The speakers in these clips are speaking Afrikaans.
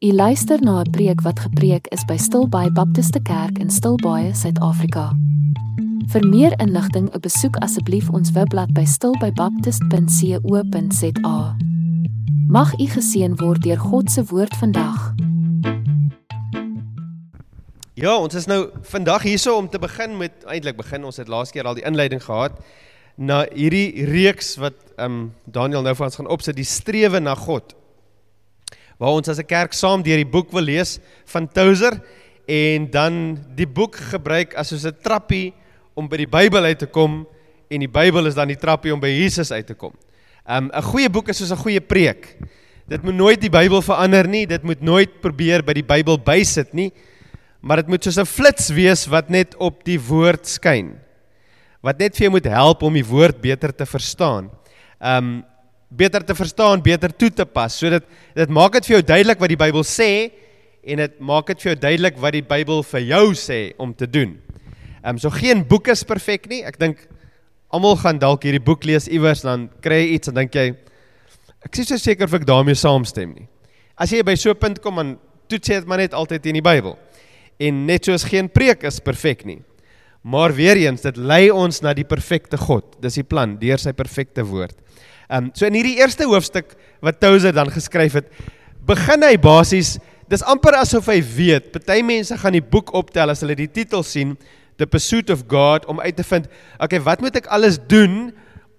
U luister na 'n preek wat gepreek is by Stilbaai Baptiste Kerk in Stilbaai, Suid-Afrika. Vir meer inligting, besoek asseblief ons webblad by stilbaibaptist.co.za. Mag u geseën word deur God se woord vandag. Ja, ons is nou vandag hierso om te begin met eintlik begin ons het laas keer al die inleiding gehad na hierdie reeks wat ehm um, Daniel nou vir ons gaan opsit, die strewe na God waar ons as 'n kerk saam deur die boek wil lees van Tozer en dan die boek gebruik as soos 'n trappie om by die Bybel uit te kom en die Bybel is dan die trappie om by Jesus uit te kom. Um 'n goeie boek is soos 'n goeie preek. Dit moet nooit die Bybel verander nie, dit moet nooit probeer by die Bybel bysit nie, maar dit moet soos 'n flits wees wat net op die woord skyn. Wat net vir jou moet help om die woord beter te verstaan. Um beter te verstaan, beter toe te pas. So dit dit maak dit vir jou duidelik wat die Bybel sê en dit maak dit vir jou duidelik wat die Bybel vir jou sê om te doen. Ehm um, so geen boek is perfek nie. Ek dink almal gaan dalk hierdie boek lees iewers dan kry jy iets en dink jy ek is so seker of ek daarmee saamstem nie. As jy by so 'n punt kom dan toets jy dit maar net altyd in die Bybel. En net soos geen preek is perfek nie. Maar weer eens, dit lei ons na die perfekte God. Dis die plan deur sy perfekte woord. Ehm um, so in hierdie eerste hoofstuk wat Tozer dan geskryf het, begin hy basies dis amper asof hy weet, party mense gaan die boek optel as hulle die titel sien, The Pursuit of God om uit te vind, okay, wat moet ek alles doen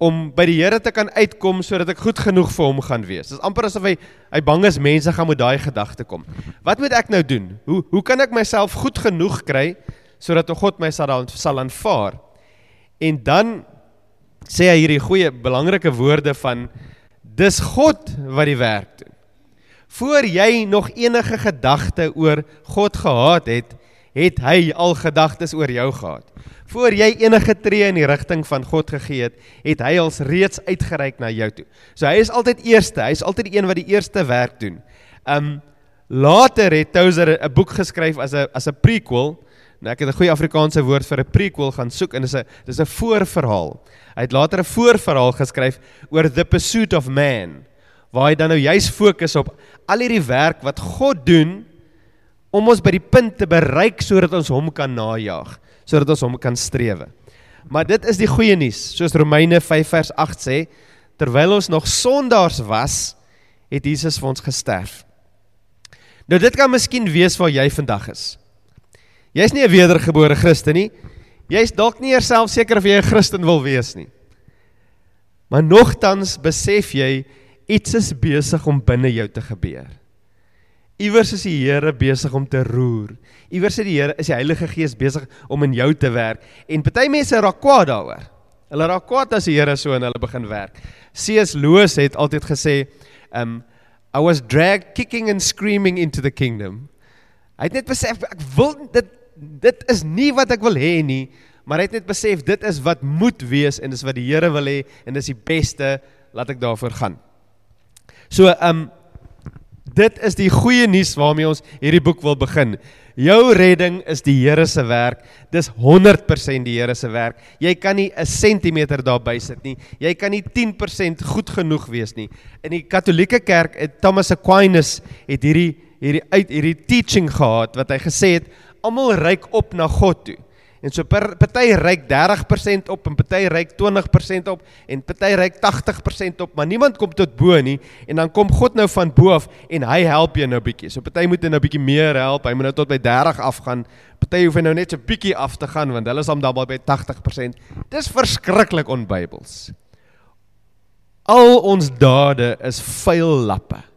om by die Here te kan uitkom sodat ek goed genoeg vir hom gaan wees. Dis amper asof hy hy bang is mense gaan met daai gedagte kom. Wat moet ek nou doen? Hoe hoe kan ek myself goed genoeg kry sodat God my sal sal aanvaar? En dan sê hy hierdie goeie belangrike woorde van dis God wat die werk doen. Voor jy nog enige gedagte oor God gehad het, het hy al gedagtes oor jou gehad. Voor jy enige tree in die rigting van God gegee het, het hy als reeds uitgereik na jou toe. So hy is altyd eerste, hy is altyd die een wat die eerste werk doen. Um later het Tozer 'n boek geskryf as 'n as 'n prequel Nou ek het 'n goeie Afrikaanse woord vir 'n prequel gaan soek en dis 'n dis 'n voorverhaal. Hy het later 'n voorverhaal geskryf oor the pursuit of man waar hy dan nou juis fokus op al hierdie werk wat God doen om ons by die punt te bereik sodat ons hom kan najag, sodat ons hom kan strewe. Maar dit is die goeie nuus, soos Romeine 5 vers 8 sê, terwyl ons nog sondaars was, het Jesus vir ons gesterf. Nou dit kan miskien wees waar jy vandag is. Jy's nie 'n wedergebore Christen nie. Jy's dalk nie jouself seker of jy 'n Christen wil wees nie. Maar nogtans besef jy iets is besig om binne jou te gebeur. Iewers is die Here besig om te roer. Iewers is die Here, is die Heilige Gees besig om in jou te werk. En party mense raak kwaad daaroor. Hulle raak kwaad as die Here so in hulle begin werk. C.S. Lewis het altyd gesê, um I was dragged kicking and screaming into the kingdom. Hy het net besef ek wil dit dit is nie wat ek wil hê nie, maar hy het net besef dit is wat moet wees en dis wat die Here wil hê en dis die beste, laat ek daarvoor gaan. So, ehm um, dit is die goeie nuus waarmee ons hierdie boek wil begin. Jou redding is die Here se werk. Dis 100% die Here se werk. Jy kan nie 'n sentimeter daarby sit nie. Jy kan nie 10% goed genoeg wees nie. In die Katolieke Kerk, Thomas Aquinas het hierdie hierdie uit hierdie teaching gehad wat hy gesê het almal reik op na God toe. En so party reik 30% op en party reik 20% op en party reik 80% op, maar niemand kom tot bo nie en dan kom God nou van bo af en hy help jou nou bietjie. So party moet nou bietjie meer help. Hy moet nou tot by 30 afgaan. Party hoef nou net so bietjie af te gaan want hulle is om dan by 80%. Dis verskriklik onbybels. Al ons dade is vuil lappe.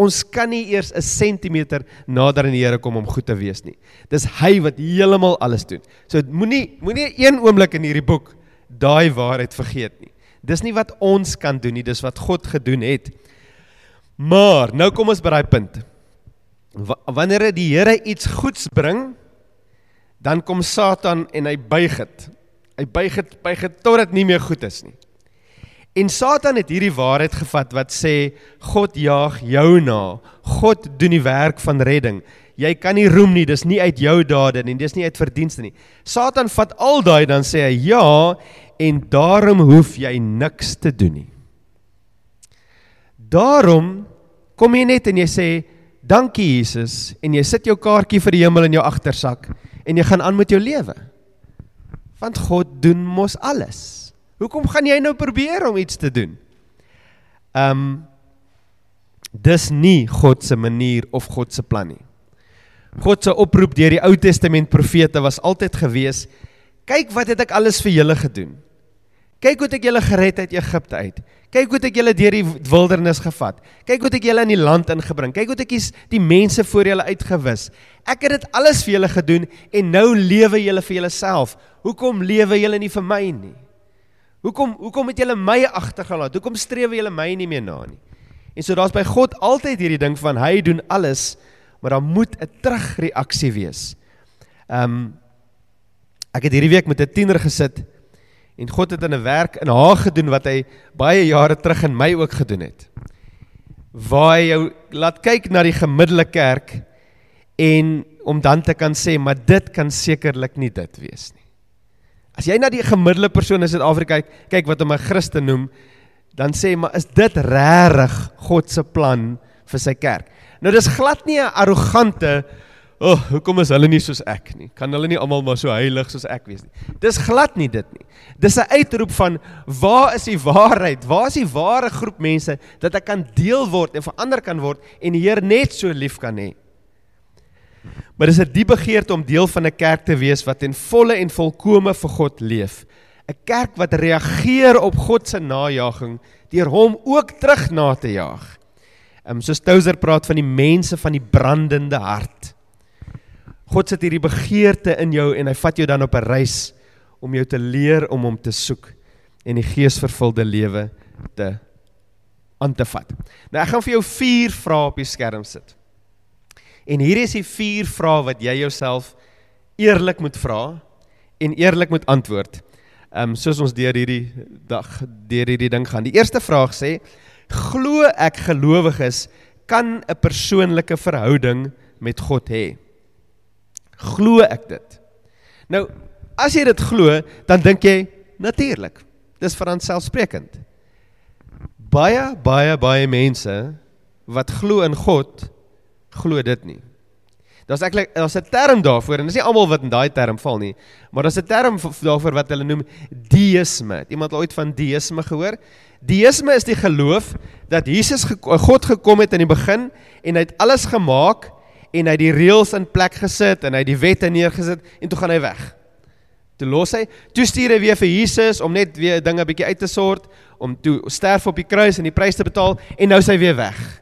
Ons kan nie eers 'n sentimeter nader aan die Here kom om goed te wees nie. Dis hy wat heeltemal alles doen. So moenie moenie een oomblik in hierdie boek daai waarheid vergeet nie. Dis nie wat ons kan doen nie, dis wat God gedoen het. Maar nou kom ons by daai punt. Wanneer die Here iets goeds bring, dan kom Satan en hy buig dit. Hy buig dit buig dit tot dit nie meer goed is nie. En Satan het hierdie waarheid gevat wat sê God jaag jou na. God doen die werk van redding. Jy kan nie roem nie, dis nie uit jou dade nie, dis nie uit verdienste nie. Satan vat al daai dan sê hy ja en daarom hoef jy niks te doen nie. Daarom kom jy net en jy sê dankie Jesus en jy sit jou kaartjie vir die hemel in jou agtersak en jy gaan aan met jou lewe. Want God doen mos alles. Hoekom gaan jy nou probeer om iets te doen? Um, dis nie God se manier of God se plan nie. God se oproep deur die Ou Testament profete was altyd gewees: "Kyk wat het ek alles vir julle gedoen. Kyk hoe het ek julle gered uit Egipte uit. Kyk hoe het ek julle deur die wildernis gevat. Kyk hoe het ek julle in die land ingebring. Kyk hoe het ek die mense voor julle uitgewis. Ek het dit alles vir julle gedoen en nou lewe julle vir julleself. Hoekom lewe julle nie vir my nie? Hoekom hoekom het julle my agtergelaat? Hoekom streef julle my nie meer na nie? En so daar's by God altyd hierdie ding van hy doen alles maar daar moet 'n terugreaksie wees. Um, ek het hierdie week met 'n tiener gesit en God het in 'n werk in haar gedoen wat hy baie jare terug in my ook gedoen het. Waar hy jou laat kyk na die gemiddelde kerk en om dan te kan sê maar dit kan sekerlik nie dit wees nie. As jy na die gemiddelde persoon in Suid-Afrika kyk, kyk wat hom 'n Christen noem, dan sê maar is dit regtig God se plan vir sy kerk? Nou dis glad nie 'n arrogante O, oh, hoekom is hulle nie soos ek nie? Kan hulle nie almal maar so heilig soos ek wees nie? Dis glad nie dit nie. Dis 'n uitroep van waar is die waarheid? Waar is die ware groep mense dat ek kan deel word en verander kan word en die Heer net so lief kan hê? Maar dis 'n diep begeerte om deel van 'n kerk te wees wat in volle en volkome vir God leef. 'n Kerk wat reageer op God se najaging deur hom ook terug na te jaag. Ehm um, soos Touser praat van die mense van die brandende hart. God sit hierdie begeerte in jou en hy vat jou dan op 'n reis om jou te leer om hom te soek en die geesvervulde lewe te aan te vat. Nou ek gaan vir jou 4 vrae op die skerm sit. En hier is die 4 vrae wat jy jouself eerlik moet vra en eerlik moet antwoord. Ehm um, soos ons deur hierdie dag deur hierdie ding gaan. Die eerste vraag sê: glo ek gelowiges kan 'n persoonlike verhouding met God hê. Glo ek dit? Nou, as jy dit glo, dan dink jy natuurlik. Dis veronselfsprekend. Baie baie baie mense wat glo in God, glo dit nie. Daar's eintlik daar's 'n term daarvoor en dis nie almal wat in daai term val nie, maar daar's 'n term daarvoor wat hulle noem deïsme. Iemand het ooit van deïsme gehoor? Deïsme is die geloof dat Jesus God gekom het in die begin en hy het alles gemaak en hy die reëls in plek gesit en hy die wette neergesit en toe gaan hy weg. Toe los hy, toe stuur hy weer vir Jesus om net weer dinge bietjie uit te sort, om toe sterf op die kruis en die prys te betaal en nou is hy weer weg.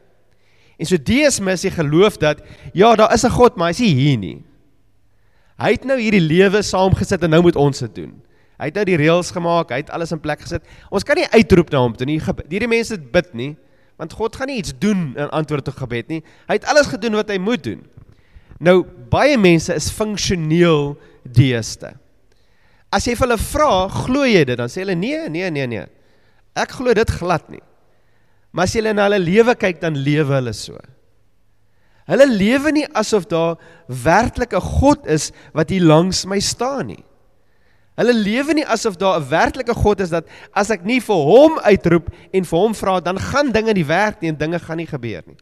En so deïsme is die geloof dat ja, daar is 'n God, maar hy is nie hier nie. Hy het nou hierdie lewe saamgesit en nou moet ons dit doen. Hy het nou die reëls gemaak, hy het alles in plek gesit. Ons kan nie uitroep na hom toe nie. Hierdie mense bid nie, want God gaan nie iets doen in antwoord op gebed nie. Hy het alles gedoen wat hy moet doen. Nou baie mense is funksioneel deeste. As jy vir hulle vra, glo jy dit? Dan sê hulle nee, nee, nee, nee. Ek glo dit glad nie. Maar as jy na hulle lewe kyk, dan lewe hulle so. Hulle lewe nie asof daar werklik 'n God is wat hier langs my staan nie. Hulle lewe nie asof daar 'n werklike God is dat as ek nie vir hom uitroep en vir hom vra, dan gaan dinge nie werk nie en dinge gaan nie gebeur nie.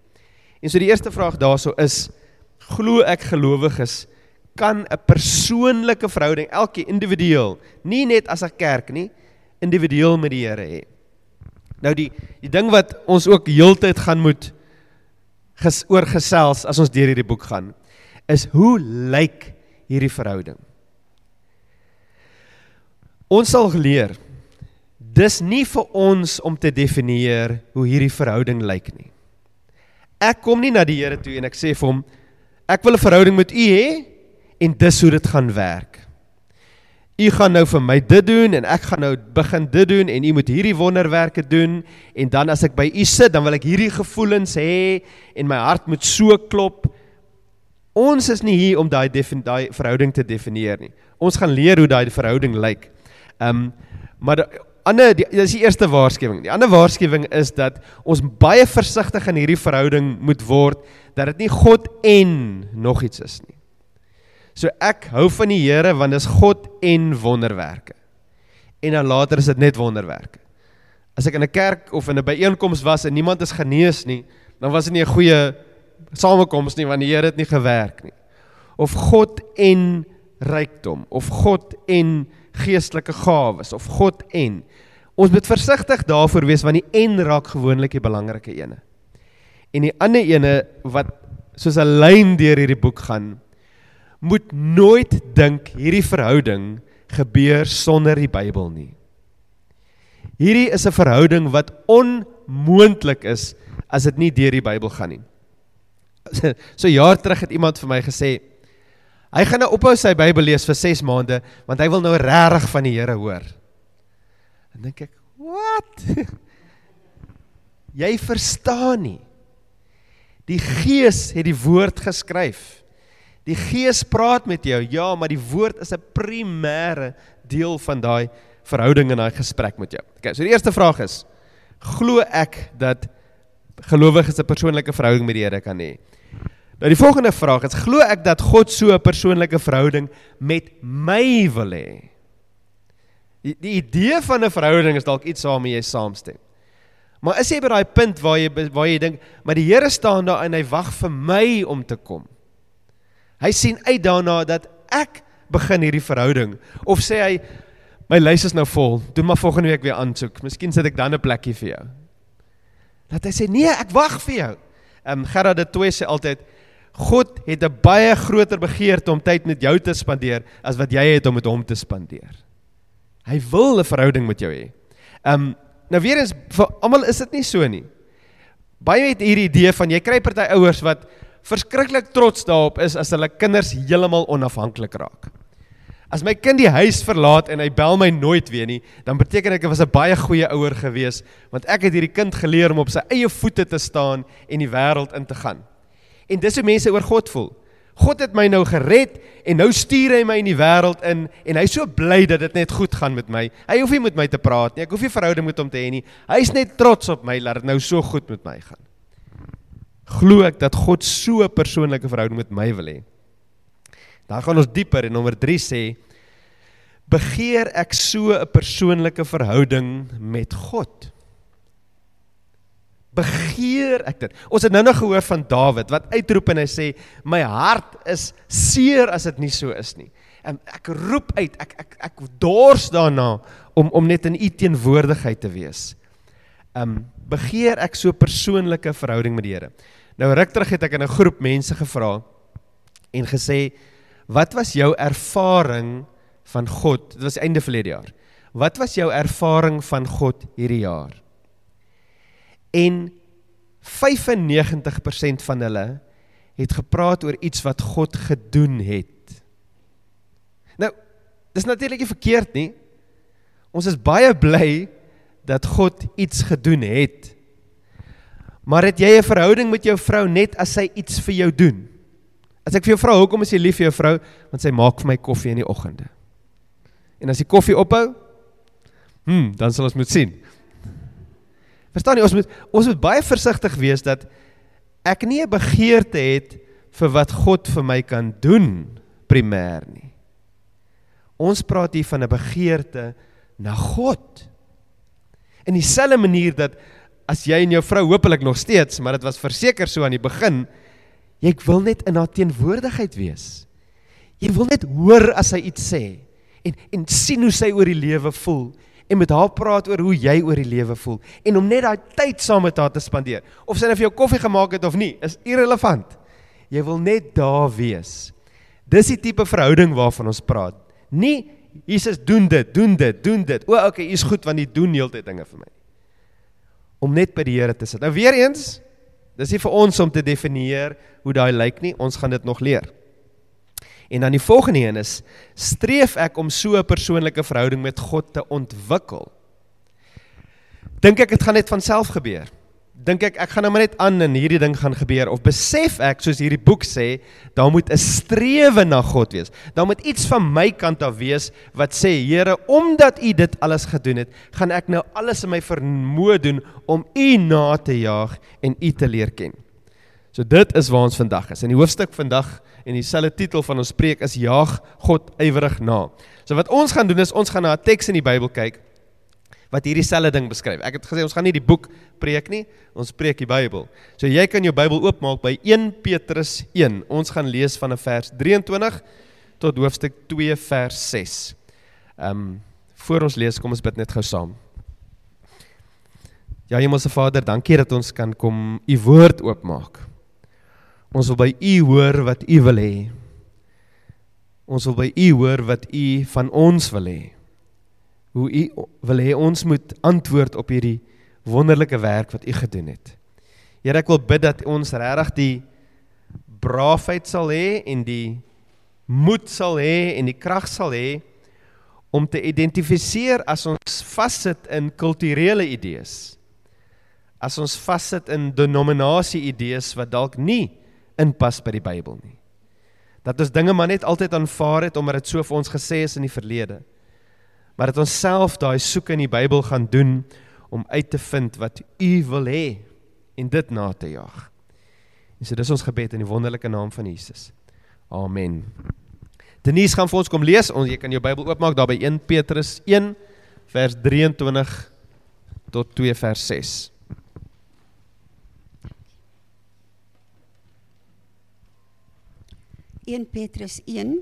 En so die eerste vraag daarso is: glo ek gelowiges kan 'n persoonlike verhouding elke individueel, nie net as 'n kerk nie, individueel met die Here hê? Nou die die ding wat ons ook heeltyd gaan moet ges oorgesels as ons deur hierdie boek gaan, is hoe lyk hierdie verhouding? Ons sal geleer dis nie vir ons om te definieer hoe hierdie verhouding lyk nie. Ek kom nie na die Here toe en ek sê vir hom ek wil 'n verhouding met u hê en dis hoe dit gaan werk. U gaan nou vir my dit doen en ek gaan nou begin dit doen en u moet hierdie wonderwerke doen en dan as ek by u sit dan wil ek hierdie gevoelens hê en my hart moet so klop. Ons is nie hier om daai daai verhouding te definieer nie. Ons gaan leer hoe daai verhouding lyk. Ehm um, maar ander dis die eerste waarskuwing. Die ander waarskuwing is dat ons baie versigtig in hierdie verhouding moet word dat dit nie God en nog iets is nie. So ek hou van die Here want dis God en wonderwerke. En dan later is dit net wonderwerke. As ek in 'n kerk of in 'n byeenkoms was en niemand is genees nie, dan was dit nie 'n goeie samekoms nie want die Here het nie gewerk nie. Of God en rykdom of God en geestelike gawes of God en ons moet versigtig daarvoor wees want die en raak gewoonlik die belangrike ene. En die ander ene wat soos 'n lyn deur hierdie boek gaan moet nooit dink hierdie verhouding gebeur sonder die Bybel nie. Hierdie is 'n verhouding wat onmoontlik is as dit nie deur die Bybel gaan nie. So jaar terug het iemand vir my gesê hy gaan nou ophou sy Bybel lees vir 6 maande want hy wil nou regtig van die Here hoor. En dink ek, "Wat? Jy verstaan nie. Die Gees het die woord geskryf. Die Gees praat met jou. Ja, maar die woord is 'n primêre deel van daai verhouding en daai gesprek met jou. Okay, so die eerste vraag is: glo ek dat gelowiges 'n persoonlike verhouding met die Here kan hê? Nou die volgende vraag is: glo ek dat God so 'n persoonlike verhouding met my wil hê? Die, die idee van 'n verhouding is dalk iets waarmee jy saamstem. Maar is jy by daai punt waar jy waar jy dink, maar die Here staan daar en hy wag vir my om te kom. Hy sien uit daarna dat ek begin hierdie verhouding of sê hy my lys is nou vol, doen maar volgende week weer aansoek. Miskien sit ek dan 'n plekkie vir jou. Dat hy sê nee, ek wag vir jou. Ehm um, Gerard de Toey sê altyd God het 'n baie groter begeerte om tyd met jou te spandeer as wat jy het om met hom te spandeer. Hy wil 'n verhouding met jou hê. Ehm um, nou weer eens vir almal is dit nie so nie. Baie het hierdie idee van jy kry party ouers wat verskriklik trots daarop is as hulle kinders heeltemal onafhanklik raak. As my kind die huis verlaat en hy bel my nooit weer nie, dan beteken dit ek was 'n baie goeie ouer gewees, want ek het hierdie kind geleer om op sy eie voete te staan en die wêreld in te gaan. En dis hoe mense oor God voel. God het my nou gered en nou stuur hy my in die wêreld in en hy's so bly dat dit net goed gaan met my. Hy hoef nie met my te praat nie. Ek hoef nie verhouding met hom te hê nie. Hy's net trots op my dat dit nou so goed met my gaan. Glo ek dat God so 'n persoonlike verhouding met my wil hê? Dan gaan ons dieper en nommer 3 sê begeer ek so 'n persoonlike verhouding met God. Begeer ek dit. Ons het nou nog gehoor van Dawid wat uitroep en hy sê my hart is seer as dit nie so is nie. En ek roep uit, ek ek ek dors daarna om om net in u teenwoordigheid te wees. Um begeer ek so 'n persoonlike verhouding met die Here. Nou ruk terug het ek in 'n groep mense gevra en gesê Wat was jou ervaring van God? Dit was einde verlede jaar. Wat was jou ervaring van God hierdie jaar? En 95% van hulle het gepraat oor iets wat God gedoen het. Nou, dis natuurlik nie verkeerd nie. Ons is baie bly dat God iets gedoen het. Maar het jy 'n verhouding met jou vrou net as sy iets vir jou doen? As ek vir jou vra hoekom is jy lief vir jou vrou? Want sy maak vir my koffie in die oggende. En as die koffie ophou, hm, dan sal ons moet sien. Verstaan jy, ons moet ons moet baie versigtig wees dat ek nie 'n begeerte het vir wat God vir my kan doen primêr nie. Ons praat hier van 'n begeerte na God. In dieselfde manier dat as jy en jou vrou hopelik nog steeds, maar dit was verseker so aan die begin, Jy wil net in haar teenwoordigheid wees. Jy wil net hoor as sy iets sê en en sien hoe sy oor die lewe voel en met haar praat oor hoe jy oor die lewe voel en om net daai tyd saam met haar te spandeer. Of sy nou vir jou koffie gemaak het of nie, is irrelevant. Jy wil net daar wees. Dis die tipe verhouding waarvan ons praat. Nie Jesus doen dit, doen dit, doen dit. O, okay, is goed want U doen heeltyd dinge vir my. Om net by die Here te sit. Nou weer eens, Dis nie vir ons om te definieer hoe daai lyk nie, ons gaan dit nog leer. En dan die volgende een is streef ek om so 'n persoonlike verhouding met God te ontwikkel. Dink ek dit gaan net van self gebeur? Dink ek ek gaan nou maar net aan en hierdie ding gaan gebeur of besef ek soos hierdie boek sê, daar moet 'n strewe na God wees. Daar moet iets van my kant af wees wat sê, Here, omdat U dit alles gedoen het, gaan ek nou alles in my vermoë doen om U na te jaag en U te leer ken. So dit is waar ons vandag is. In die hoofstuk vandag en dieselfde titel van ons preek is jaag God ywerig na. So wat ons gaan doen is ons gaan na 'n teks in die Bybel kyk wat hierdie selfde ding beskryf. Ek het gesê ons gaan nie die boek preek nie, ons preek die Bybel. So jy kan jou Bybel oopmaak by 1 Petrus 1. Ons gaan lees van vers 23 tot hoofstuk 2 vers 6. Ehm um, voor ons lees, kom ons bid net gou saam. Ja, Hemelse Vader, dankie dat ons kan kom u woord oopmaak. Ons wil by u hoor wat u wil hê. Ons wil by u hoor wat u van ons wil hê hoe u wil hê ons moet antwoord op hierdie wonderlike werk wat u gedoen het. Here, ek wil bid dat ons regtig die braafheid sal hê en die moed sal hê en die krag sal hê om te identifiseer as ons vassit in kulturele idees. As ons vassit in denominasie idees wat dalk nie inpas by die Bybel nie. Dat ons dinge maar net altyd aanvaar het omdat dit so vir ons gesê is in die verlede maar dat ons self daai soeke in die Bybel gaan doen om uit te vind wat U wil hê en dit na te jaag. En so dis ons gebed in die wonderlike naam van Jesus. Amen. Denise gaan vir ons kom lees. Ons jy kan jou Bybel oopmaak daar by 1 Petrus 1 vers 23 tot 2 vers 6. In Petrus 1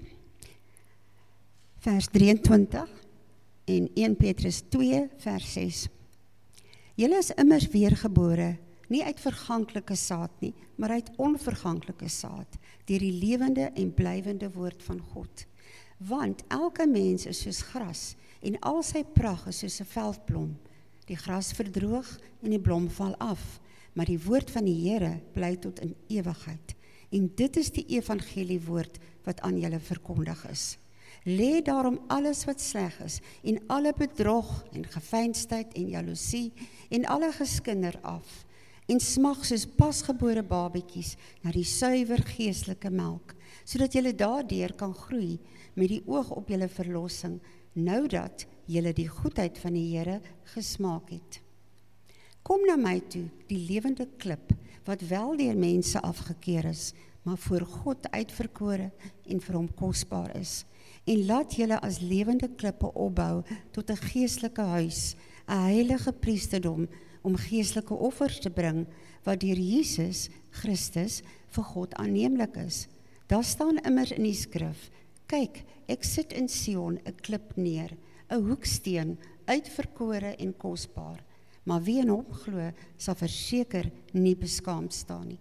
vers 23 en 1 Petrus 2 vers 6. Julle is immers weergebore, nie uit verganklike saad nie, maar uit onverganklike saad, deur die lewende en blywende woord van God. Want elke mens is soos gras en al sy pragt is soos 'n veldblom. Die gras verdroog en die blom val af, maar die woord van die Here bly tot in ewigheid. En dit is die evangelie woord wat aan julle verkondig is. Lê daarom alles wat sleg is en alle bedrog en gefeinsheid en jaloesie en alle geskinder af en smag soos pasgebore babetjies na die suiwer geestelike melk sodat jy daardeur kan groei met die oog op jou verlossing nou dat jy die goedheid van die Here gesmaak het. Kom na my toe, die lewende klip wat wel deur mense afgekeur is, maar voor God uitverkore en vir hom kosbaar is en laat julle as lewende klippe opbou tot 'n geestelike huis, 'n heilige priesterdom om geestelike offers te bring wat deur Jesus Christus vir God aanneemlik is. Daar staan immers in die skrif: Kyk, ek sit in Sion 'n klip neer, 'n hoeksteen, uitverkore en kosbaar. Maar wie in hom glo, sal verseker nie beskaamd staan nie.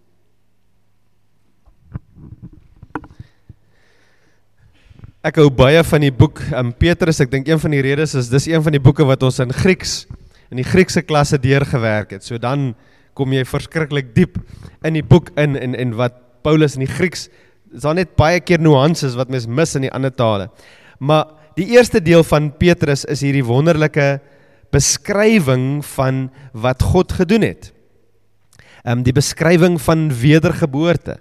Ek hou baie van die boek um, Petrus. Ek dink een van die redes is dis een van die boeke wat ons in Grieks in die Griekse klasse deurgewerk het. So dan kom jy verskriklik diep in die boek in en en wat Paulus in die Grieks is daar net baie keer nuances wat mens mis in die ander tale. Maar die eerste deel van Petrus is hierdie wonderlike beskrywing van wat God gedoen het. Ehm um, die beskrywing van wedergeboorte.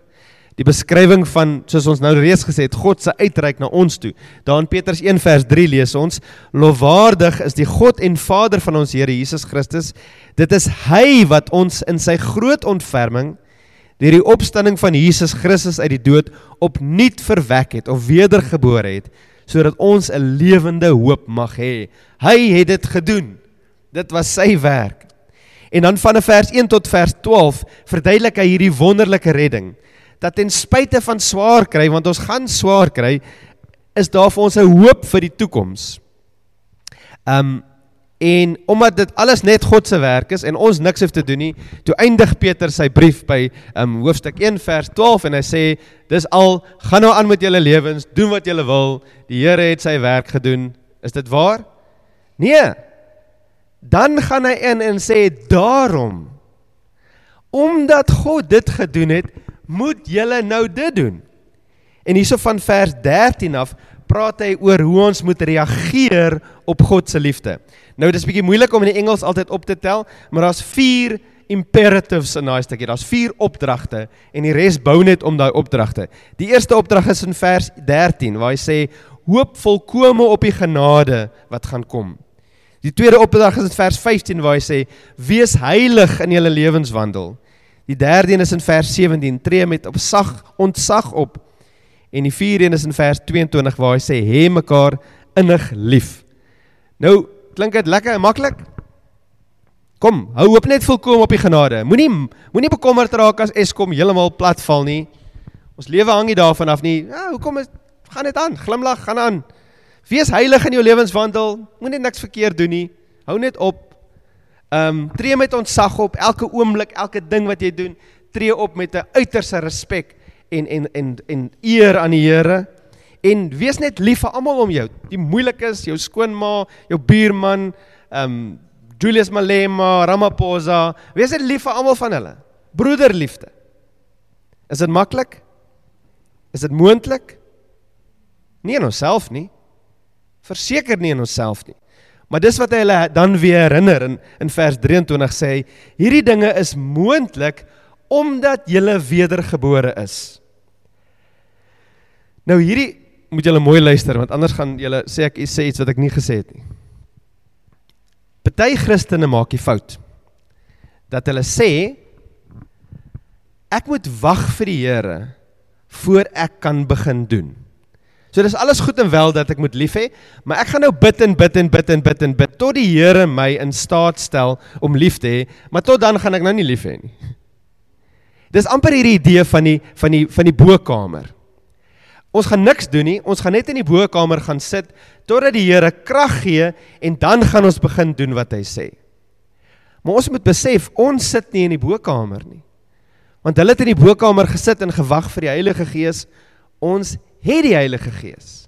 Die beskrywing van soos ons nou reeds gesê het, God se uitreik na ons toe. Daar in Petrus 1 vers 3 lees ons: "Lofwaardig is die God en Vader van ons Here Jesus Christus. Dit is hy wat ons in sy groot ontferming deur die opstanding van Jesus Christus uit die dood opnuut verwek het of wedergebore het, sodat ons 'n lewende hoop mag hê. Hy het dit gedoen. Dit was sy werk." En dan van vers 1 tot vers 12 verduidelik hy hierdie wonderlike redding dat ten spyte van swaar kry, want ons gaan swaar kry, is daar vir ons 'n hoop vir die toekoms. Um en omdat dit alles net God se werk is en ons niks hoef te doen nie, toe eindig Peter sy brief by um hoofstuk 1 vers 12 en hy sê dis al gaan nou aan met julle lewens, doen wat julle wil, die Here het sy werk gedoen. Is dit waar? Nee. Dan gaan hy in en sê daarom omdat God dit gedoen het, moet julle nou dit doen. En hierso van vers 13 af praat hy oor hoe ons moet reageer op God se liefde. Nou dis bietjie moeilik om in die Engels altyd op te tel, maar daar's 4 imperatives in daai stukkie. Daar's 4 opdragte en die res bou net om daai opdragte. Die eerste opdrag is in vers 13 waar hy sê hoop volkome op die genade wat gaan kom. Die tweede opdrag is in vers 15 waar hy sê wees heilig in julle lewenswandel. Die derde een is in vers 17, tree met op sag ontsag op. En die vierde een is in vers 22 waar hy sê hê mekaar innig lief. Nou, klink dit lekker en maklik? Kom, hou hoop net volkom op die genade. Moenie moenie bekommerd raak as Eskom heeltemal platval nie. Ons lewe hang nie daarvan af nie. Ja, hoekom is gaan dit aan? Glimlag, gaan aan. Wees heilig in jou lewenswandel. Moenie niks verkeerd doen nie. Hou net op. Ehm um, tree met ontzag op elke oomblik, elke ding wat jy doen, tree op met 'n uiterste respek en en en en eer aan die Here. En wees net lief vir almal om jou. Die moeilikes, jou skoonma, jou buurman, ehm um, Julius Malema, Ramaphosa, wees net lief vir almal van hulle. Broederliefde. Is dit maklik? Is dit moontlik? Nie in onsself nie. Verseker nie in onsself nie. Maar dis wat hy hulle dan weer herinner in in vers 23 sê hy hierdie dinge is moontlik omdat jy wedergebore is. Nou hierdie moet julle mooi luister want anders gaan julle sê ek sê iets wat ek nie gesê het nie. Party Christene maak die fout dat hulle sê ek moet wag vir die Here voor ek kan begin doen. So dis alles goed en wel dat ek moet lief hê, maar ek gaan nou bid en bid en bid en bid en bid tot die Here my in staat stel om lief te hê, maar tot dan gaan ek nou nie lief hê nie. Dis amper hierdie idee van die van die van die bokamer. Ons gaan niks doen nie, ons gaan net in die bokamer gaan sit totdat die Here krag gee en dan gaan ons begin doen wat hy sê. Maar ons moet besef, ons sit nie in die bokamer nie. Want hulle het in die bokamer gesit en gewag vir die Heilige Gees. Ons het die Heilige Gees.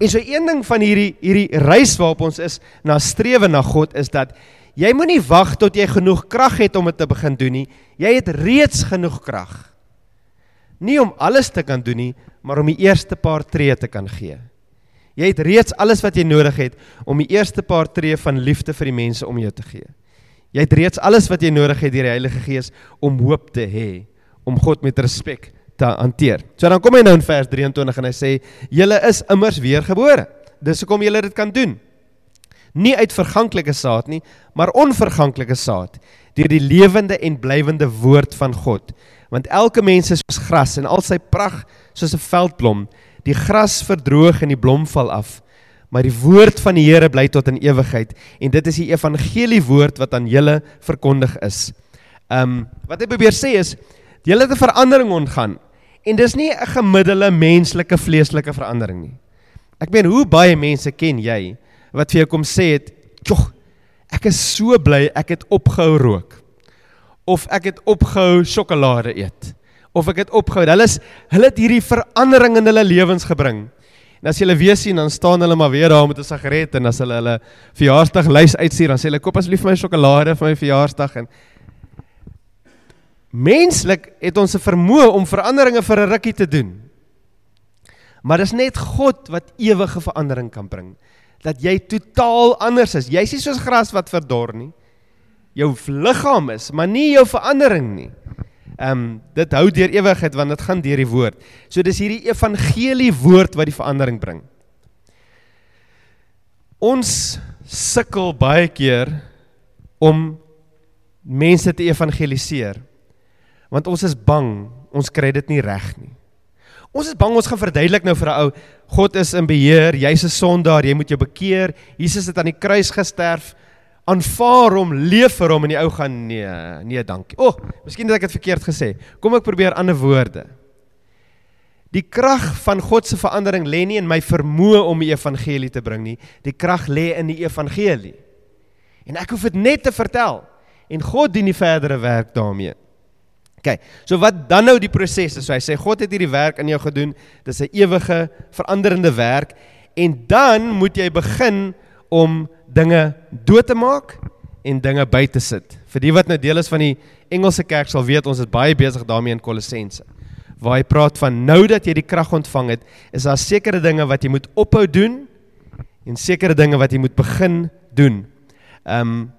En so een ding van hierdie hierdie reis waarop ons is na strewe na God is dat jy moenie wag tot jy genoeg krag het om dit te begin doen nie. Jy het reeds genoeg krag. Nie om alles te kan doen nie, maar om die eerste paar tree te kan gee. Jy het reeds alles wat jy nodig het om die eerste paar tree van liefde vir die mense om jou te gee. Jy het reeds alles wat jy nodig het deur die Heilige Gees om hoop te hê, om God met respek te hanteer. So dan kom hy nou in vers 23 en hy sê julle is immers weergebore. Dis hoekom julle dit kan doen. Nie uit verganklike saad nie, maar onverganklike saad deur die lewende en blywende woord van God. Want elke mens is soos gras en al sy pragt soos 'n veldblom. Die gras verdroog en die blom val af, maar die woord van die Here bly tot in ewigheid en dit is die evangelie woord wat aan julle verkondig is. Ehm um, wat hy probeer sê is julle het 'n verandering ontgaan En dis nie 'n gemiddelde menslike vleeslike verandering nie. Ek meen, hoe baie mense ken jy wat vir jou kom sê het, "Jog, ek is so bly ek het opgehou rook." Of ek het opgehou sjokolade eet. Of ek het opgehou. Hulle is hulle het hierdie verandering in hulle lewens gebring. En as jy hulle weer sien, dan staan hulle maar weer daar met 'n sigaret en as hulle hulle verjaarsdag lys uitstuur, dan sê hulle, "Koop asseblief my sjokolade vir my verjaarsdag." En Menslik het ons 'n vermoë om veranderinge vir 'n rukkie te doen. Maar dis net God wat ewige verandering kan bring. Dat jy totaal anders is. Jy's nie soos gras wat verdor nie. Jou liggaam is, maar nie jou verandering nie. Ehm um, dit hou deur ewigheid want dit gaan deur die woord. So dis hierdie evangelie woord wat die verandering bring. Ons sukkel baie keer om mense te evangeliseer want ons is bang ons kry dit nie reg nie. Ons is bang ons gaan verduidelik nou vir 'n ou God is in beheer, jy's 'n sondaar, jy moet jou bekeer. Jesus het aan die kruis gesterf. Aanvaar hom, leef vir hom en die ou gaan nee, nee, dankie. O, oh, miskien het ek dit verkeerd gesê. Kom ek probeer ander woorde. Die krag van God se verandering lê nie in my vermoë om die evangelie te bring nie. Die krag lê in die evangelie. En ek hoef dit net te vertel en God doen die verdere werk daarmee. OK. So wat dan nou die proses is? So hy sê God het hierdie werk in jou gedoen. Dis 'n ewige veranderende werk en dan moet jy begin om dinge dood te maak en dinge by te sit. Vir die wat nou deel is van die Engelse kerk sal weet ons is baie besig daarmee in Kolossense. Waar hy praat van nou dat jy die krag ontvang het, is daar sekere dinge wat jy moet ophou doen en sekere dinge wat jy moet begin doen. Ehm um,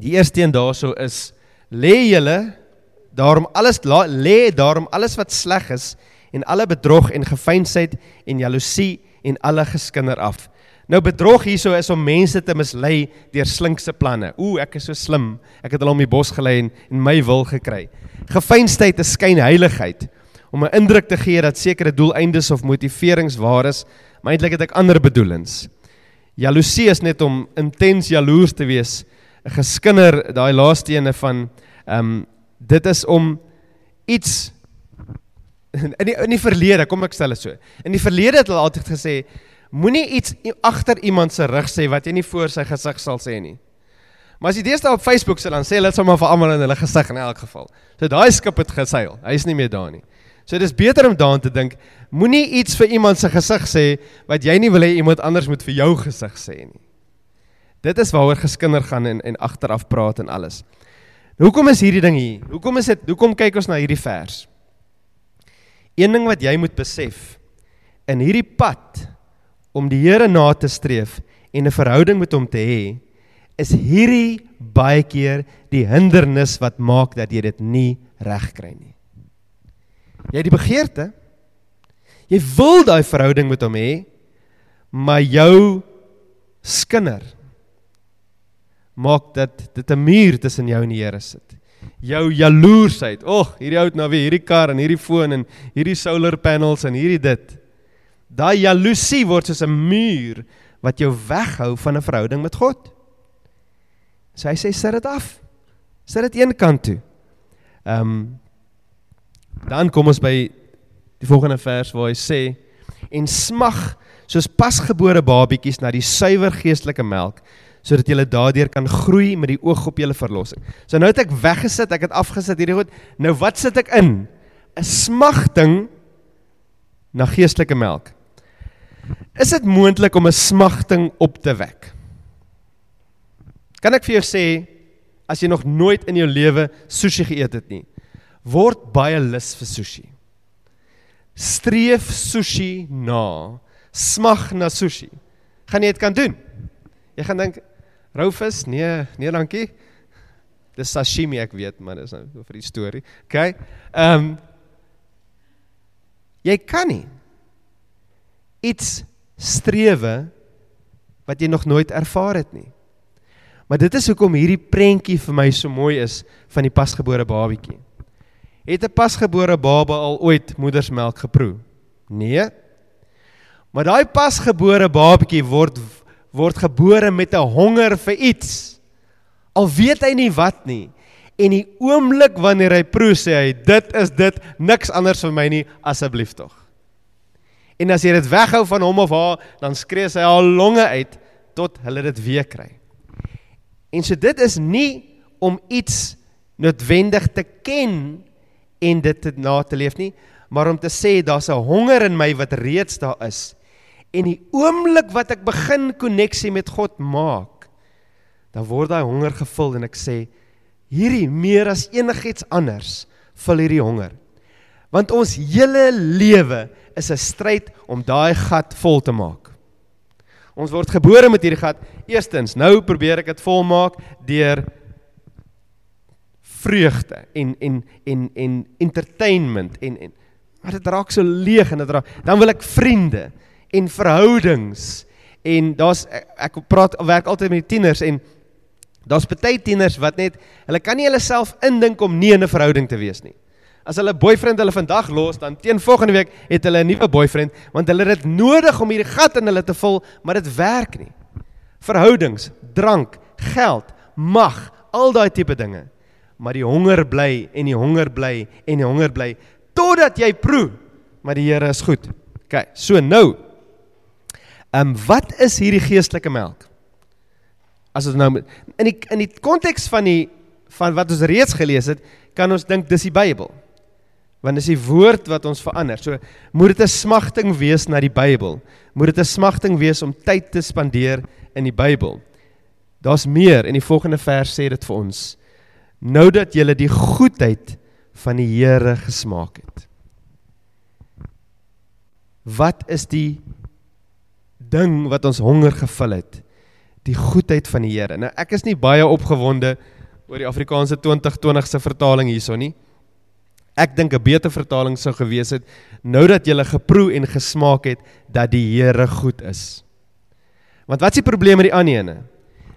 die eerste een daarso is lê julle Daarom alles lê daarom alles wat sleg is en alle bedrog en gefeinsheid en jaloesie en alle geskinder af. Nou bedrog hierso is om mense te mislei deur slinkse planne. Ooh, ek is so slim. Ek het hulle om die bos gelei en, en my wil gekry. Gefeinsheid is skynheiligheid om 'n indruk te gee dat sekere doeleindes of motiverings waar is, maar eintlik het ek ander bedoelings. Jaloesie is net om intens jaloers te wees geskinder daai laaste ene van ehm um, dit is om iets in die in die verlede, kom ek stel dit so. In die verlede het hulle altyd gesê moenie iets agter iemand se rug sê wat jy nie voor sy gesig sal sê nie. Maar as jy deesdae op Facebook sit dan sê hulle sommer vir almal in hulle gesig in elk geval. So daai skip het geseil. Hy's nie meer daar nie. So dis beter om daaraan te dink, moenie iets vir iemand se gesig sê wat jy nie wil hê iemand anders moet vir jou gesig sê nie. Dit is waaroor geskinder gaan en en agteraf praat en alles. Hoekom is hierdie ding hier? Hoekom is dit? Hoekom kyk ons na hierdie vers? Een ding wat jy moet besef in hierdie pad om die Here na te streef en 'n verhouding met hom te hê, is hierdie baie keer die hindernis wat maak dat jy dit nie regkry nie. Jy het die begeerte. Jy wil daai verhouding met hom hê, maar jou skinder maak dat dit 'n muur tussen jou en die Here sit. Jou jaloersheid. Ag, hierdie ou het nou weer hierdie kar en hierdie foon en hierdie solar panels en hierdie dit. Daai jaloesie word soos 'n muur wat jou weghou van 'n verhouding met God. So hy sê sit dit af. Sit dit een kant toe. Ehm um, dan kom ons by die volgende vers waar hy sê en smag soos pasgebore babietjies na die suiwer geestelike melk sodat jy daardeur kan groei met die oog op jou verlossing. So nou het ek weggesit, ek het afgesit hierdie goed. Nou wat sit ek in? 'n Smagting na geestelike melk. Is dit moontlik om 'n smagting op te wek? Kan ek vir jou sê as jy nog nooit in jou lewe sushi geëet het nie, word baie lus vir sushi. Streef sushi na, smag na sushi. Gaan jy dit kan doen? Jy gaan dink rou vis? Nee, nee dankie. Dis sashimi ek weet, maar dis nou vir die storie. OK. Ehm um, jy kan nie iets strewe wat jy nog nooit ervaar het nie. Maar dit is hoekom hierdie prentjie vir my so mooi is van die pasgebore babietjie. Het 'n pasgebore baba al ooit moedersmelk geproe? Nee. Maar daai pasgebore babietjie word word gebore met 'n honger vir iets. Al weet hy nie wat nie. En die oomblik wanneer hy proe sê hy dit is dit niks anders vir my nie asseblief tog. En as jy dit weghou van hom of haar, dan skree sy al longe uit tot hulle dit weer kry. En so dit is nie om iets noodwendig te ken en dit te na te leef nie, maar om te sê daar's 'n honger in my wat reeds daar is. En die oomblik wat ek begin koneksie met God maak, dan word daai honger gevul en ek sê hierdie meer as enigiets anders vul hierdie honger. Want ons hele lewe is 'n stryd om daai gat vol te maak. Ons word gebore met hierdie gat. Eerstens, nou probeer ek dit volmaak deur vreugde en en en en entertainment en en maar dit raak so leeg en dit raak dan wil ek vriende en verhoudings en daar's ek, praat werk altyd met tieners en daar's baie tieners wat net hulle kan nie hulle self indink om nie in 'n verhouding te wees nie. As hulle boyfriend hulle vandag los, dan teen volgende week het hulle 'n nuwe boyfriend, want hulle het dit nodig om hierdie gat in hulle te vul, maar dit werk nie. Verhoudings, drank, geld, mag, al daai tipe dinge. Maar die honger bly en die honger bly en die honger bly totdat jy proe, maar die Here is goed. OK, so nou. Ehm um, wat is hierdie geestelike melk? As ons nou in die in die konteks van die van wat ons reeds gelees het, kan ons dink dis die Bybel want dis die woord wat ons verander. So moet dit 'n smagting wees na die Bybel. Moet dit 'n smagting wees om tyd te spandeer in die Bybel. Daar's meer en die volgende vers sê dit vir ons. Nou dat jy die goedheid van die Here gesmaak het. Wat is die ding wat ons honger gevul het? Die goedheid van die Here. Nou ek is nie baie opgewonde oor die Afrikaanse 2020 se vertaling hierso nie. Ek dink 'n beter vertaling sou gewees het nou dat jy geproe en gesmaak het dat die Here goed is. Want wat is die probleem met die ander ene?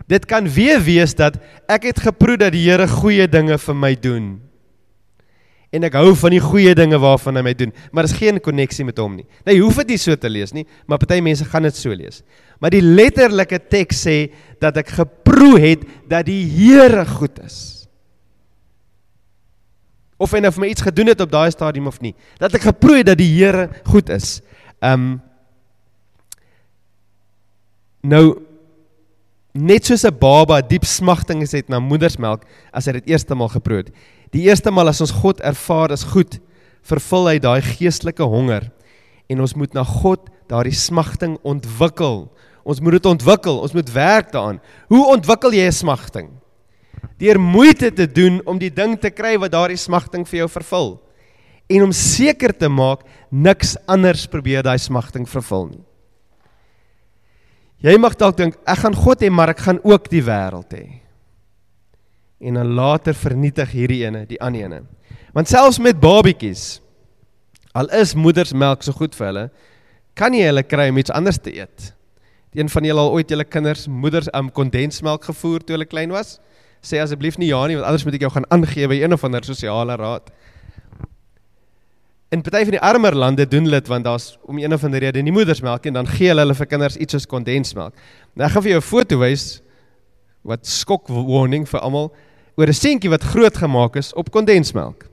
Dit kan weer wees dat ek het geproe dat die Here goeie dinge vir my doen. En ek hou van die goeie dinge waarvan hy my doen, maar daar's geen koneksie met hom nie. Nou jy hoef dit nie so te lees nie, maar party mense gaan dit so lees. Maar die letterlike teks sê dat ek geproe het dat die Here goed is. Of hy nou vir my iets gedoen het op daai stadium of nie. Dat ek geproe het dat die Here goed is. Um nou net soos 'n baba diep smagtinge het na moedersmelk as hy dit eerste maal geproe het. Die eerste maal as ons God ervaar as goed, vervul hy daai geestelike honger en ons moet na God daardie smagting ontwikkel. Ons moet dit ontwikkel, ons moet werk daaraan. Hoe ontwikkel jy 'n smagting? Deur moeite te doen om die ding te kry wat daardie smagting vir jou vervul. En om seker te maak niks anders probeer daai smagting vervul nie. Jy mag dalk dink ek gaan God hê, maar ek gaan ook die wêreld hê. En dan later vernietig hierdie ene die ander ene. Want selfs met babietjies al is moedersmelk so goed vir hulle, kan jy hulle kry om iets anders te eet. Een van julle al ooit julle kinders moeders um kondensmelk gevoer toe hulle klein was? Sê asseblief nie ja nie, want anders moet ek jou gaan aangee by een of ander sosiale raad. In party van die armer lande doen hulle dit want daar's om een of ander rede nie moedersmelk en dan gee hulle hulle vir kinders iets soos kondensmelk. Nou ek gaan vir jou 'n foto wys wat skok warning vir almal oor 'n seentjie wat groot gemaak is op kondensmelk.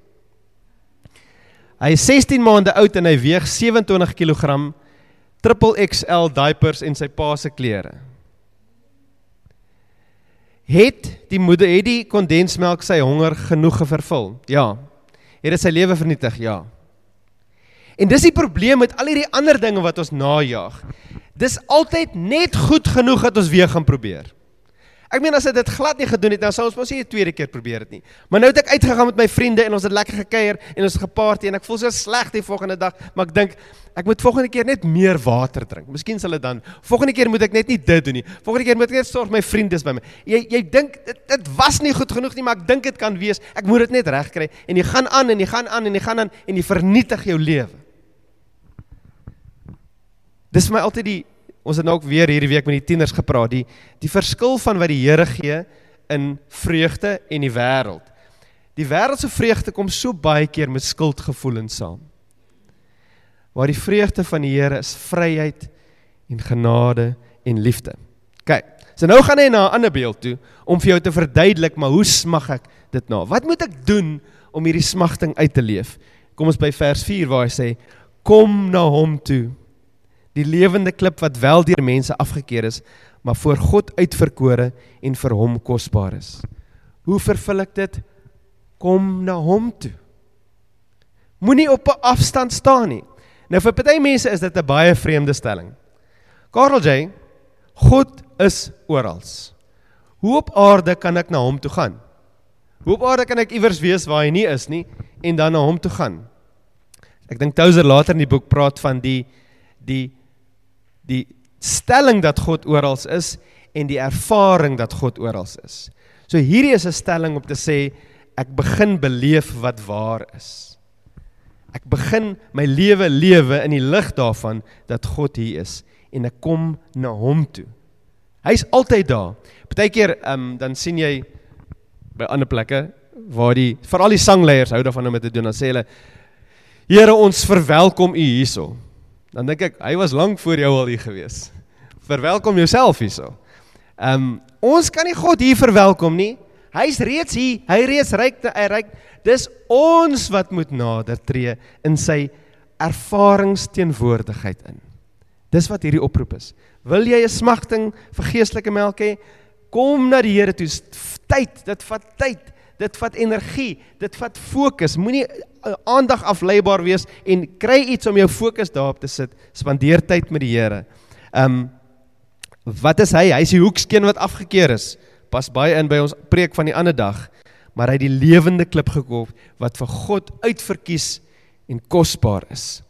Hy is 16 maande oud en hy weeg 27 kg triple XL diapers en sy pa se klere. Het die moeder het die kondensmelk sy honger genoeg vervul? Ja. Het dit sy lewe vernietig? Ja. En dis die probleem met al hierdie ander dinge wat ons najag. Dis altyd net goed genoeg dat ons weer gaan probeer. Ek meen as ek dit glad nie gedoen het, dan sou ons mos nie 'n tweede keer probeer dit nie. Maar nou het ek uitgegaan met my vriende en ons het lekker gekuier en ons het geparty en ek voel so sleg die volgende dag, maar ek dink ek moet volgende keer net meer water drink. Miskien sal dit dan volgende keer moet ek net nie dit doen nie. Volgende keer moet ek net sorg my vriende is by my. Jy jy dink dit dit was nie goed genoeg nie, maar ek dink dit kan wees. Ek moet dit net regkry en jy gaan aan en jy gaan aan en jy gaan aan en jy vernietig jou lewe. Dis vir my altyd die Ons het nou ook weer hierdie week met die tieners gepraat, die die verskil van wat die Here gee in vreugde en die wêreld. Die wêreldse vreugde kom so baie keer met skuldgevoelens saam. Waar die vreugde van die Here is vryheid en genade en liefde. Kyk, so nou gaan hy na 'n ander beeld toe om vir jou te verduidelik, maar hoe smag ek dit na? Wat moet ek doen om hierdie smagting uit te leef? Kom ons by vers 4 waar hy sê: "Kom na hom toe." Die lewende klip wat wel deur mense afgekeur is, maar voor God uitverkore en vir hom kosbaar is. Hoe vervul ek dit? Kom na hom toe. Moenie op 'n afstand staan nie. Nou vir party mense is dit 'n baie vreemde stelling. Karel J, God is oral. Hoe op aarde kan ek na hom toe gaan? Hoe op aarde kan ek iewers wees waar hy nie is nie en dan na hom toe gaan? Ek dink Touser later in die boek praat van die die die stelling dat God oral is en die ervaring dat God oral is. So hierdie is 'n stelling om te sê ek begin beleef wat waar is. Ek begin my lewe lewe in die lig daarvan dat God hier is en ek kom na hom toe. Hy's altyd daar. Partykeer ehm um, dan sien jy by ander plekke waar die veral die sangleiers hou daarvan om dit te doen. Dan sê hulle Here ons verwelkom u hierso. Dan dink ek hy was lank voor jou al hier gewees. Verwelkom jouself hierso. Ehm um, ons kan nie God hier verwelkom nie. Hy's reeds hier. Hy reeds ryk hy ryk. Dis ons wat moet nader tree in sy ervaringsteenwoordigheid in. Dis wat hierdie oproep is. Wil jy 'n smagting vir geestelike melk hê? Kom na die Here toe. Tyd, dit vat tyd. Dit vat energie, dit vat fokus. Moenie uh, aandag afleibaar wees en kry iets om jou fokus daarop te sit. Spandeer tyd met die Here. Um wat is hy? Hy is die hoekskeen wat afgekeur is. Pas baie in by ons preek van die ander dag. Maar hy het die lewende klip gekoop wat vir God uitverkies en kosbaar is.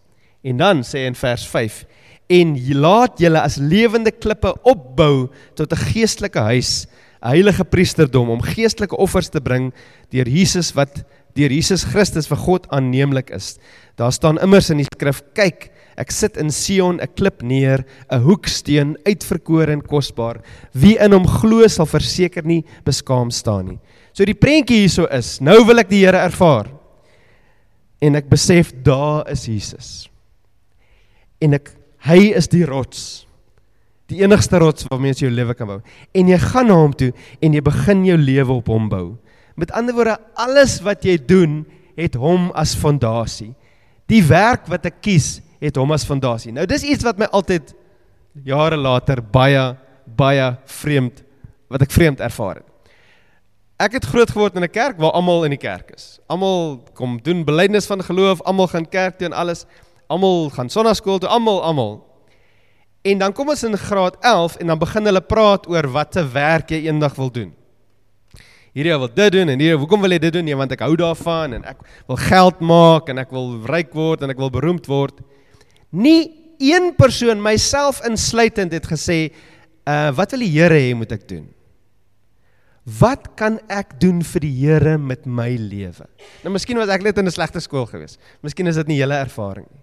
En dan sê hy in vers 5 en laat julle as lewende klippe opbou tot 'n geestelike huis heilige priesterdom om geestelike offers te bring deur Jesus wat deur Jesus Christus vir God aanneemlik is. Daar staan immers in die skrif: "Kyk, ek sit in Sion 'n klip neer, 'n hoeksteen, uitverkore en kosbaar. Wie in hom glo sal verseker nie beskaam staan nie." So die prentjie hierso is: Nou wil ek die Here ervaar. En ek besef daar is Jesus. En ek hy is die rots. Die enigste rots waarmee jy jou lewe kan bou. En jy gaan na hom toe en jy begin jou lewe op hom bou. Met ander woorde, alles wat jy doen, het hom as fondasie. Die werk wat ek kies, het hom as fondasie. Nou dis iets wat my altyd jare later baie baie vreemd wat ek vreemd ervaar het. Ek het groot geword in 'n kerk waar almal in die kerk is. Almal kom doen belydenis van geloof, almal gaan kerk toe en alles. Almal gaan sonnaskool toe, almal, almal. En dan kom ons in graad 11 en dan begin hulle praat oor watter werk jy eendag wil doen. Hierdie wil dit doen en hierdie hoekom wil jy dit doen? Nee, want ek hou daarvan en ek wil geld maak en ek wil ryk word en ek wil beroemd word. Nie een persoon myself insluitend het gesê, "Uh wat wil die Here hê moet ek doen?" Wat kan ek doen vir die Here met my lewe? Nou miskien was ek net in 'n slegte skool gewees. Miskien is dit nie julle ervaring nie.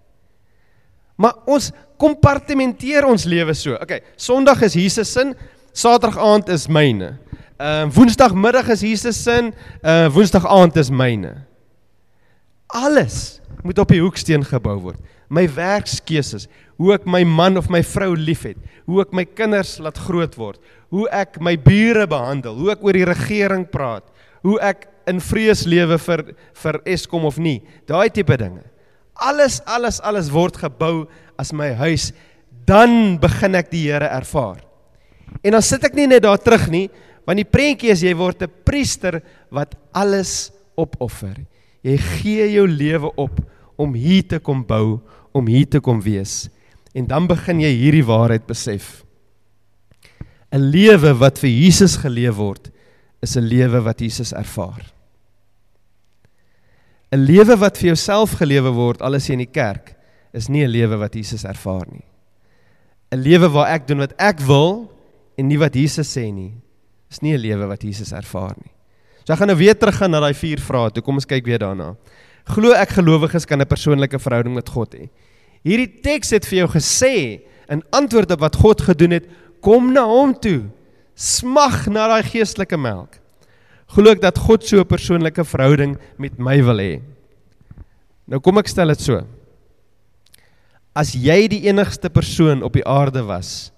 Maar ons kompartementeer ons lewe so. Okay, Sondag is Jesus se, Saterdag aand is myne. Ehm uh, Woensdagmiddag is Jesus se, uh Woensdag aand is myne. Alles moet op die hoeksteen gebou word. My werkskeuses, hoe ek my man of my vrou liefhet, hoe ek my kinders laat groot word, hoe ek my bure behandel, hoe ek oor die regering praat, hoe ek in vrees lewe vir vir Eskom of nie. Daai tipe dinge. Alles alles alles word gebou as my huis, dan begin ek die Here ervaar. En dan sit ek nie net daar terug nie, want die prentjie is jy word 'n priester wat alles opoffer. Jy gee jou lewe op om hier te kom bou, om hier te kom wees. En dan begin jy hierdie waarheid besef. 'n lewe wat vir Jesus geleef word, is 'n lewe wat Jesus ervaar. 'n lewe wat vir jouself gelewe word al is jy in die kerk, is nie 'n lewe wat Jesus ervaar nie. 'n lewe waar ek doen wat ek wil en nie wat Jesus sê nie, is nie 'n lewe wat Jesus ervaar nie. So ek gaan nou weer teruggaan na daai vier vrae. Toe kom ons kyk weer daarna. Glo ek gelowiges kan 'n persoonlike verhouding met God hê? Hierdie teks het vir jou gesê in antwoord op wat God gedoen het, kom na hom toe. Smag na daai geestelike melk. Glo ek dat God so 'n persoonlike verhouding met my wil hê. Nou kom ek stel dit so. As jy die enigste persoon op die aarde was,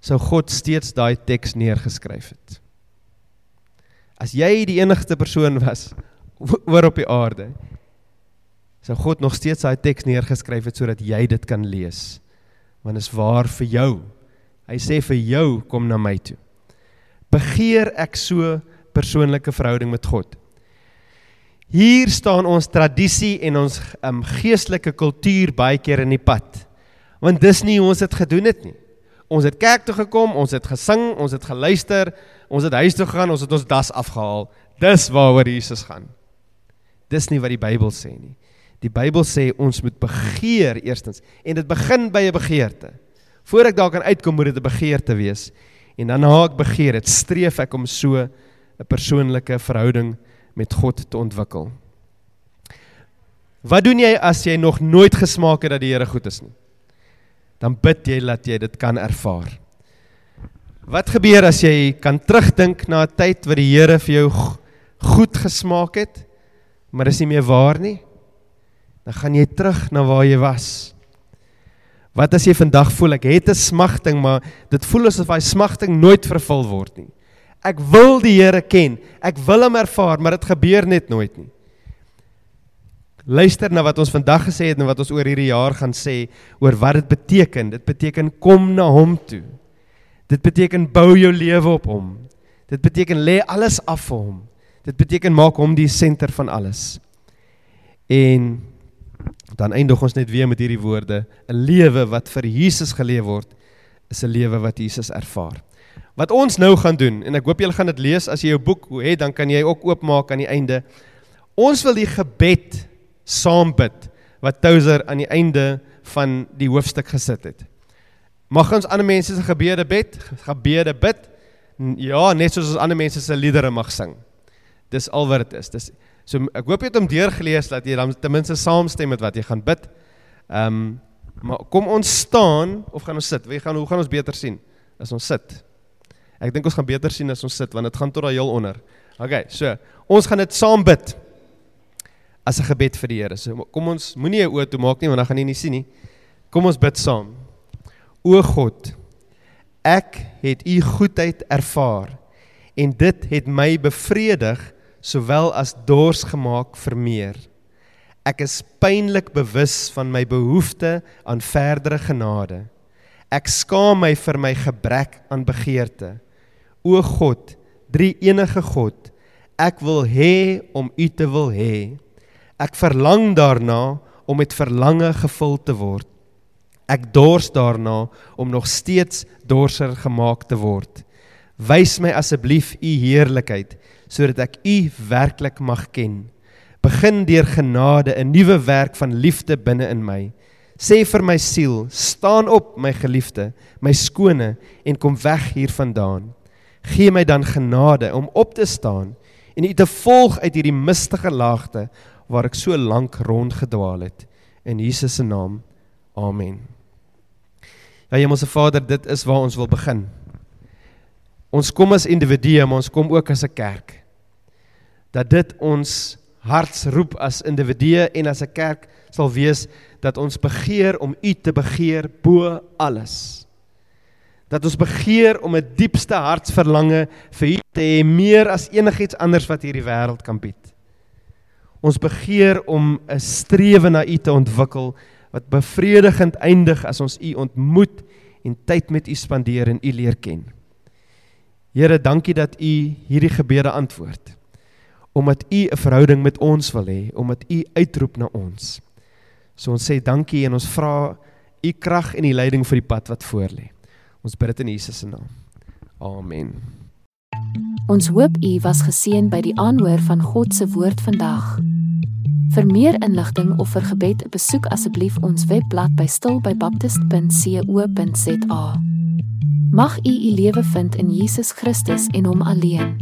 sou God steeds daai teks neergeskryf het. As jy die enigste persoon was oor op die aarde, sou God nog steeds daai teks neergeskryf het sodat jy dit kan lees. Want is waar vir jou. Hy sê vir jou kom na my toe. Begeer ek so persoonlike verhouding met God. Hier staan ons tradisie en ons um, geestelike kultuur baie keer in die pad. Want dis nie hoe ons dit gedoen het nie. Ons het kerk toe gekom, ons het gesing, ons het geluister, ons het huis toe gegaan, ons het ons das afgehaal. Dis waaroor Jesus gaan. Dis nie wat die Bybel sê nie. Die Bybel sê ons moet begeer eerstens en dit begin by 'n begeerte. Voordat ek daar kan uitkom moet dit 'n begeerte wees. En dan na ek begeer, dit streef ek om so 'n persoonlike verhouding met God te ontwikkel. Wat doen jy as jy nog nooit gesmaak het dat die Here goed is nie? Dan bid jy dat jy dit kan ervaar. Wat gebeur as jy kan terugdink na 'n tyd wat die Here vir jou goed gesmaak het, maar dis nie meer waar nie? Dan gaan jy terug na waar jy was. Wat as jy vandag voel ek het 'n smagting, maar dit voel asof daai smagting nooit vervul word nie. Ek wil die Here ken. Ek wil hom ervaar, maar dit gebeur net nooit nie. Luister na wat ons vandag gesê het en wat ons oor hierdie jaar gaan sê oor wat dit beteken. Dit beteken kom na hom toe. Dit beteken bou jou lewe op hom. Dit beteken lê alles af vir hom. Dit beteken maak hom die senter van alles. En dan eindig ons net weer met hierdie woorde: 'n lewe wat vir Jesus geleef word, is 'n lewe wat Jesus ervaar. Wat ons nou gaan doen en ek hoop julle gaan dit lees as jy jou boek het, dan kan jy ook oopmaak aan die einde. Ons wil die gebed saam bid wat Touser aan die einde van die hoofstuk gesit het. Mag ons ander mense se gebede bid, gebede bid. Ja, net soos ons ander mense se liedere mag sing. Dis al wat dit is. Dis So ek hoop jy het hom deurgelees dat jy dan ten minste saamstem met wat jy gaan bid. Ehm um, maar kom ons staan of gaan ons sit? Wie gaan hoe gaan ons beter sien as ons sit? Ek dink ons gaan beter sien as ons sit want dit gaan tot daar heel onder. OK, so ons gaan dit saam bid as 'n gebed vir die Here. So kom ons moenie jou oë toe maak nie want dan gaan jy nie sien nie. Kom ons bid saam. O God, Ek het u goedheid ervaar en dit het my bevredig sowel as dors gemaak vir meer. Ek is pynlik bewus van my behoefte aan verdere genade. Ek skaam my vir my gebrek aan begeerte. O God, drie enige God, ek wil hê om U te wil hê. Ek verlang daarna om met verlange gevul te word. Ek dors daarna om nog steeds dorser gemaak te word. Wys my asseblief u heerlikheid sodat ek u werklik mag ken. Begin deur genade 'n nuwe werk van liefde binne in my. Sê vir my siel, staan op my geliefde, my skone en kom weg hiervandaan. Gee my dan genade om op te staan en u te volg uit hierdie mistige laagte waar ek so lank rondgedwaal het. In Jesus se naam. Amen. Ja Hemelse Vader, dit is waar ons wil begin. Ons kom as individue, maar ons kom ook as 'n kerk. Dat dit ons hartsroep as individue en as 'n kerk sal wees dat ons begeer om U te begeer bo alles. Dat ons begeer om 'n diepste hartsverlange vir U te hê meer as enigiets anders wat hierdie wêreld kan bied. Ons begeer om 'n strewe na U te ontwikkel wat bevredigend eindig as ons U ontmoet en tyd met U spandeer en U leer ken. Here, dankie dat U hierdie gebede antwoord. Omdat U 'n verhouding met ons wil hê, omdat U uitroep na ons. So ons sê dankie en ons vra U krag en die leiding vir die pad wat voorlê. Ons bid dit in Jesus se naam. Amen. Ons hoop u was geseën by die aanhoor van God se woord vandag. Vir meer inligting of vir gebed, besoek asseblief ons webblad by stilbybaptist.co.za. Mag u u lewe vind in Jesus Christus en hom alleen.